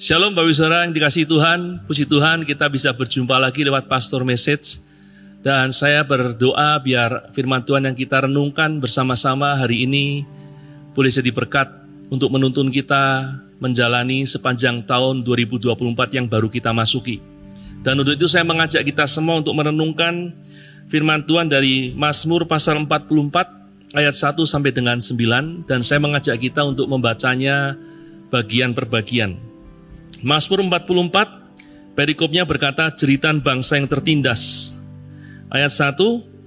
Shalom Bapak Saudara yang dikasih Tuhan, puji Tuhan kita bisa berjumpa lagi lewat pastor message. Dan saya berdoa biar firman Tuhan yang kita renungkan bersama-sama hari ini boleh jadi berkat untuk menuntun kita menjalani sepanjang tahun 2024 yang baru kita masuki. Dan untuk itu saya mengajak kita semua untuk merenungkan firman Tuhan dari Mazmur pasal 44 ayat 1 sampai dengan 9 dan saya mengajak kita untuk membacanya bagian per bagian. Mazmur 44 perikopnya berkata jeritan bangsa yang tertindas. Ayat 1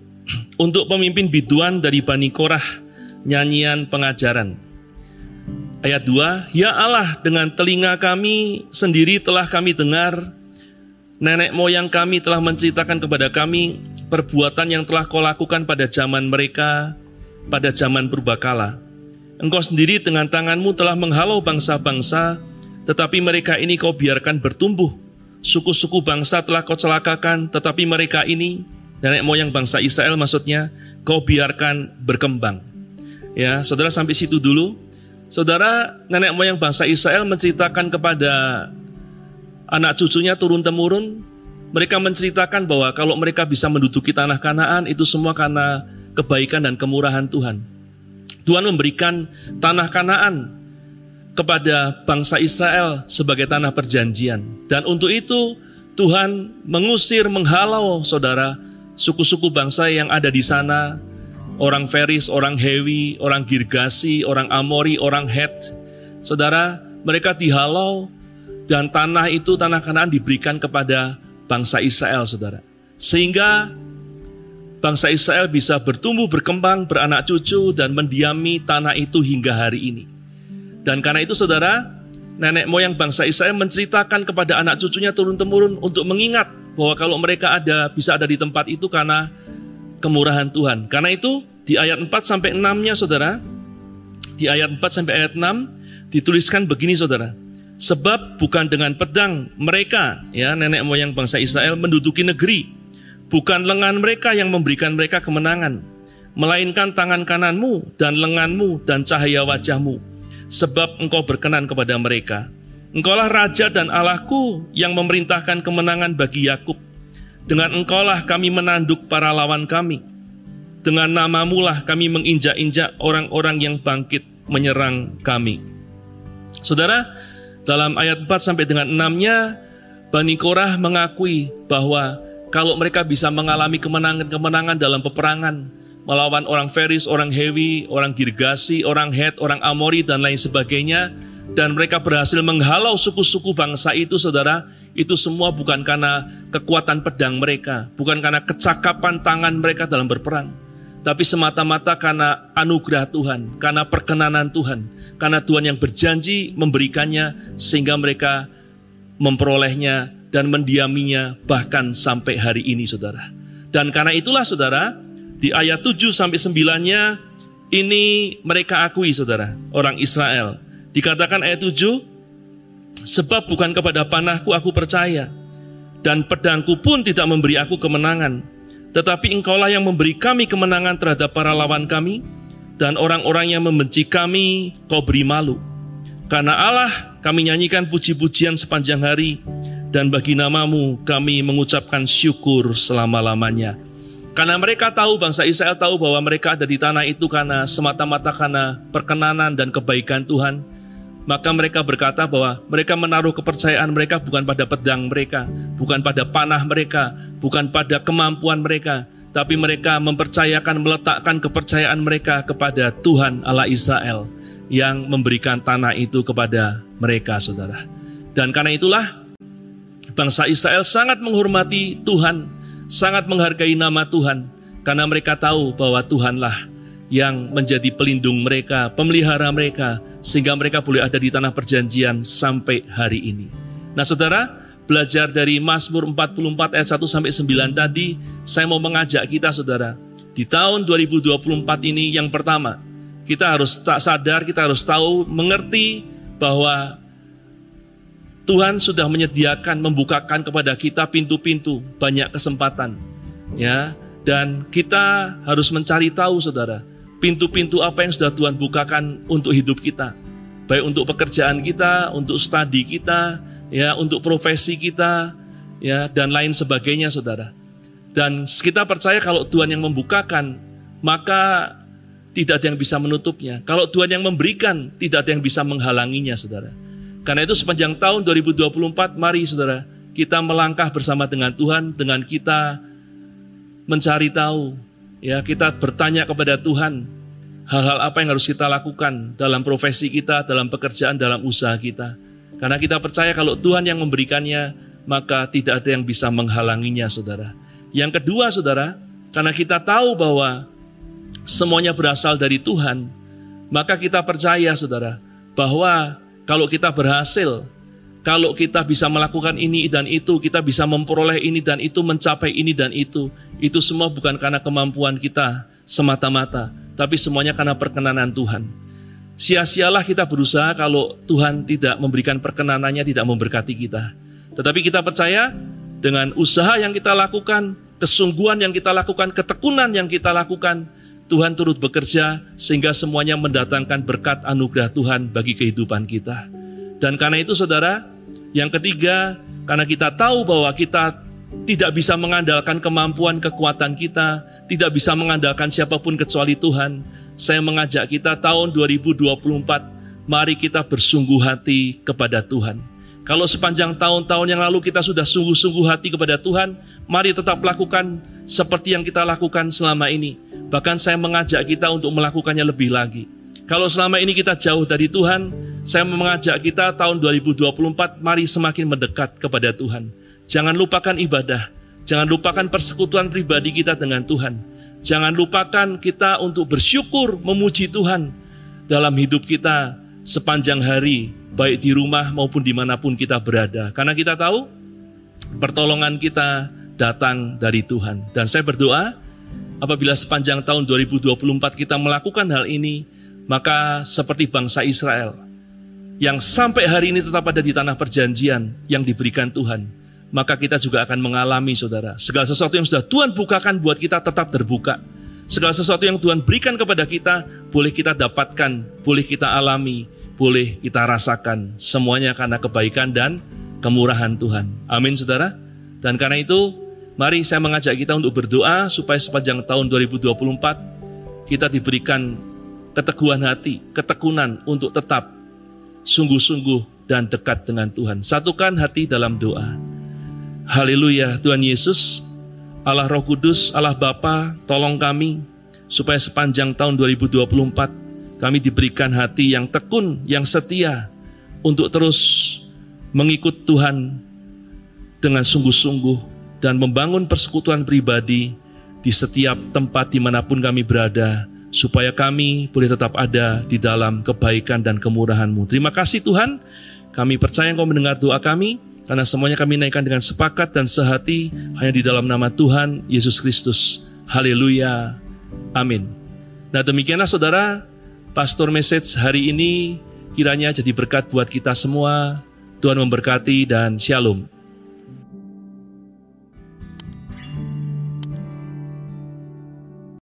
untuk pemimpin biduan dari Bani Korah nyanyian pengajaran. Ayat 2 Ya Allah dengan telinga kami sendiri telah kami dengar nenek moyang kami telah menceritakan kepada kami perbuatan yang telah kau lakukan pada zaman mereka pada zaman purbakala. Engkau sendiri dengan tanganmu telah menghalau bangsa-bangsa tetapi mereka ini kau biarkan bertumbuh. Suku-suku bangsa telah kau celakakan, tetapi mereka ini, nenek moyang bangsa Israel maksudnya, kau biarkan berkembang. Ya, saudara sampai situ dulu. Saudara, nenek moyang bangsa Israel menceritakan kepada anak cucunya turun-temurun, mereka menceritakan bahwa kalau mereka bisa menduduki tanah Kanaan itu semua karena kebaikan dan kemurahan Tuhan. Tuhan memberikan tanah Kanaan kepada bangsa Israel sebagai tanah perjanjian. Dan untuk itu Tuhan mengusir, menghalau saudara, suku-suku bangsa yang ada di sana, orang Feris, orang Hewi, orang Girgasi, orang Amori, orang Het. Saudara, mereka dihalau dan tanah itu, tanah kanan diberikan kepada bangsa Israel, saudara. Sehingga bangsa Israel bisa bertumbuh, berkembang, beranak cucu, dan mendiami tanah itu hingga hari ini. Dan karena itu saudara, nenek moyang bangsa Israel menceritakan kepada anak cucunya turun-temurun untuk mengingat bahwa kalau mereka ada bisa ada di tempat itu karena kemurahan Tuhan. Karena itu di ayat 4 sampai 6-nya saudara, di ayat 4 sampai ayat 6 dituliskan begini saudara. Sebab bukan dengan pedang mereka ya nenek moyang bangsa Israel menduduki negeri, bukan lengan mereka yang memberikan mereka kemenangan, melainkan tangan kananmu dan lenganmu dan cahaya wajahmu sebab engkau berkenan kepada mereka. Engkaulah Raja dan Allahku yang memerintahkan kemenangan bagi Yakub. Dengan engkaulah kami menanduk para lawan kami. Dengan namamulah kami menginjak-injak orang-orang yang bangkit menyerang kami. Saudara, dalam ayat 4 sampai dengan 6-nya, Bani Korah mengakui bahwa kalau mereka bisa mengalami kemenangan-kemenangan dalam peperangan, melawan orang Feris, orang Hewi, orang Girgasi, orang Het, orang Amori, dan lain sebagainya. Dan mereka berhasil menghalau suku-suku bangsa itu, saudara. Itu semua bukan karena kekuatan pedang mereka, bukan karena kecakapan tangan mereka dalam berperang. Tapi semata-mata karena anugerah Tuhan, karena perkenanan Tuhan, karena Tuhan yang berjanji memberikannya sehingga mereka memperolehnya dan mendiaminya bahkan sampai hari ini saudara. Dan karena itulah saudara, di ayat 7 sampai 9-nya ini mereka akui saudara, orang Israel. Dikatakan ayat 7, sebab bukan kepada panahku aku percaya, dan pedangku pun tidak memberi aku kemenangan. Tetapi engkaulah yang memberi kami kemenangan terhadap para lawan kami, dan orang-orang yang membenci kami kau beri malu. Karena Allah kami nyanyikan puji-pujian sepanjang hari, dan bagi namamu kami mengucapkan syukur selama-lamanya. Karena mereka tahu, bangsa Israel tahu bahwa mereka ada di tanah itu karena semata-mata karena perkenanan dan kebaikan Tuhan. Maka mereka berkata bahwa mereka menaruh kepercayaan mereka bukan pada pedang mereka, bukan pada panah mereka, bukan pada kemampuan mereka, tapi mereka mempercayakan, meletakkan kepercayaan mereka kepada Tuhan Allah Israel yang memberikan tanah itu kepada mereka, saudara. Dan karena itulah bangsa Israel sangat menghormati Tuhan sangat menghargai nama Tuhan karena mereka tahu bahwa Tuhanlah yang menjadi pelindung mereka, pemelihara mereka, sehingga mereka boleh ada di tanah perjanjian sampai hari ini. Nah saudara, belajar dari Mazmur 44 ayat 1 sampai 9 tadi, saya mau mengajak kita saudara, di tahun 2024 ini yang pertama, kita harus tak sadar, kita harus tahu, mengerti bahwa Tuhan sudah menyediakan, membukakan kepada kita pintu-pintu, banyak kesempatan. Ya, dan kita harus mencari tahu Saudara, pintu-pintu apa yang sudah Tuhan bukakan untuk hidup kita. baik untuk pekerjaan kita, untuk studi kita, ya, untuk profesi kita, ya, dan lain sebagainya, saudara. Dan kita percaya kalau Tuhan yang membukakan, maka tidak ada yang bisa menutupnya. Kalau Tuhan yang memberikan, tidak ada yang bisa menghalanginya, saudara. Karena itu sepanjang tahun 2024, mari saudara, kita melangkah bersama dengan Tuhan, dengan kita mencari tahu, ya kita bertanya kepada Tuhan, hal-hal apa yang harus kita lakukan dalam profesi kita, dalam pekerjaan, dalam usaha kita. Karena kita percaya kalau Tuhan yang memberikannya, maka tidak ada yang bisa menghalanginya, saudara. Yang kedua, saudara, karena kita tahu bahwa semuanya berasal dari Tuhan, maka kita percaya, saudara, bahwa kalau kita berhasil kalau kita bisa melakukan ini dan itu, kita bisa memperoleh ini dan itu, mencapai ini dan itu, itu semua bukan karena kemampuan kita semata-mata, tapi semuanya karena perkenanan Tuhan. Sia-sialah kita berusaha kalau Tuhan tidak memberikan perkenanannya, tidak memberkati kita. Tetapi kita percaya dengan usaha yang kita lakukan, kesungguhan yang kita lakukan, ketekunan yang kita lakukan, Tuhan turut bekerja sehingga semuanya mendatangkan berkat anugerah Tuhan bagi kehidupan kita. Dan karena itu saudara, yang ketiga, karena kita tahu bahwa kita tidak bisa mengandalkan kemampuan kekuatan kita, tidak bisa mengandalkan siapa pun kecuali Tuhan. Saya mengajak kita tahun 2024, mari kita bersungguh hati kepada Tuhan. Kalau sepanjang tahun-tahun yang lalu kita sudah sungguh-sungguh hati kepada Tuhan, mari tetap lakukan seperti yang kita lakukan selama ini. Bahkan saya mengajak kita untuk melakukannya lebih lagi. Kalau selama ini kita jauh dari Tuhan, saya mengajak kita tahun 2024, mari semakin mendekat kepada Tuhan. Jangan lupakan ibadah, jangan lupakan persekutuan pribadi kita dengan Tuhan. Jangan lupakan kita untuk bersyukur memuji Tuhan dalam hidup kita sepanjang hari, baik di rumah maupun di mana pun kita berada. Karena kita tahu pertolongan kita datang dari Tuhan. Dan saya berdoa, apabila sepanjang tahun 2024 kita melakukan hal ini, maka seperti bangsa Israel yang sampai hari ini tetap ada di tanah perjanjian yang diberikan Tuhan, maka kita juga akan mengalami saudara. Segala sesuatu yang sudah Tuhan bukakan buat kita tetap terbuka. Segala sesuatu yang Tuhan berikan kepada kita, boleh kita dapatkan, boleh kita alami, boleh kita rasakan. Semuanya karena kebaikan dan kemurahan Tuhan. Amin saudara. Dan karena itu, mari saya mengajak kita untuk berdoa supaya sepanjang tahun 2024 kita diberikan keteguhan hati, ketekunan untuk tetap sungguh-sungguh dan dekat dengan Tuhan. Satukan hati dalam doa. Haleluya, Tuhan Yesus, Allah Roh Kudus, Allah Bapa, tolong kami supaya sepanjang tahun 2024 kami diberikan hati yang tekun, yang setia untuk terus mengikut Tuhan dengan sungguh-sungguh dan membangun persekutuan pribadi di setiap tempat di mana pun kami berada supaya kami boleh tetap ada di dalam kebaikan dan kemurahan-Mu. Terima kasih Tuhan, kami percaya Engkau mendengar doa kami, karena semuanya kami naikkan dengan sepakat dan sehati hanya di dalam nama Tuhan Yesus Kristus. Haleluya. Amin. Nah demikianlah saudara, Pastor Message hari ini kiranya jadi berkat buat kita semua. Tuhan memberkati dan shalom.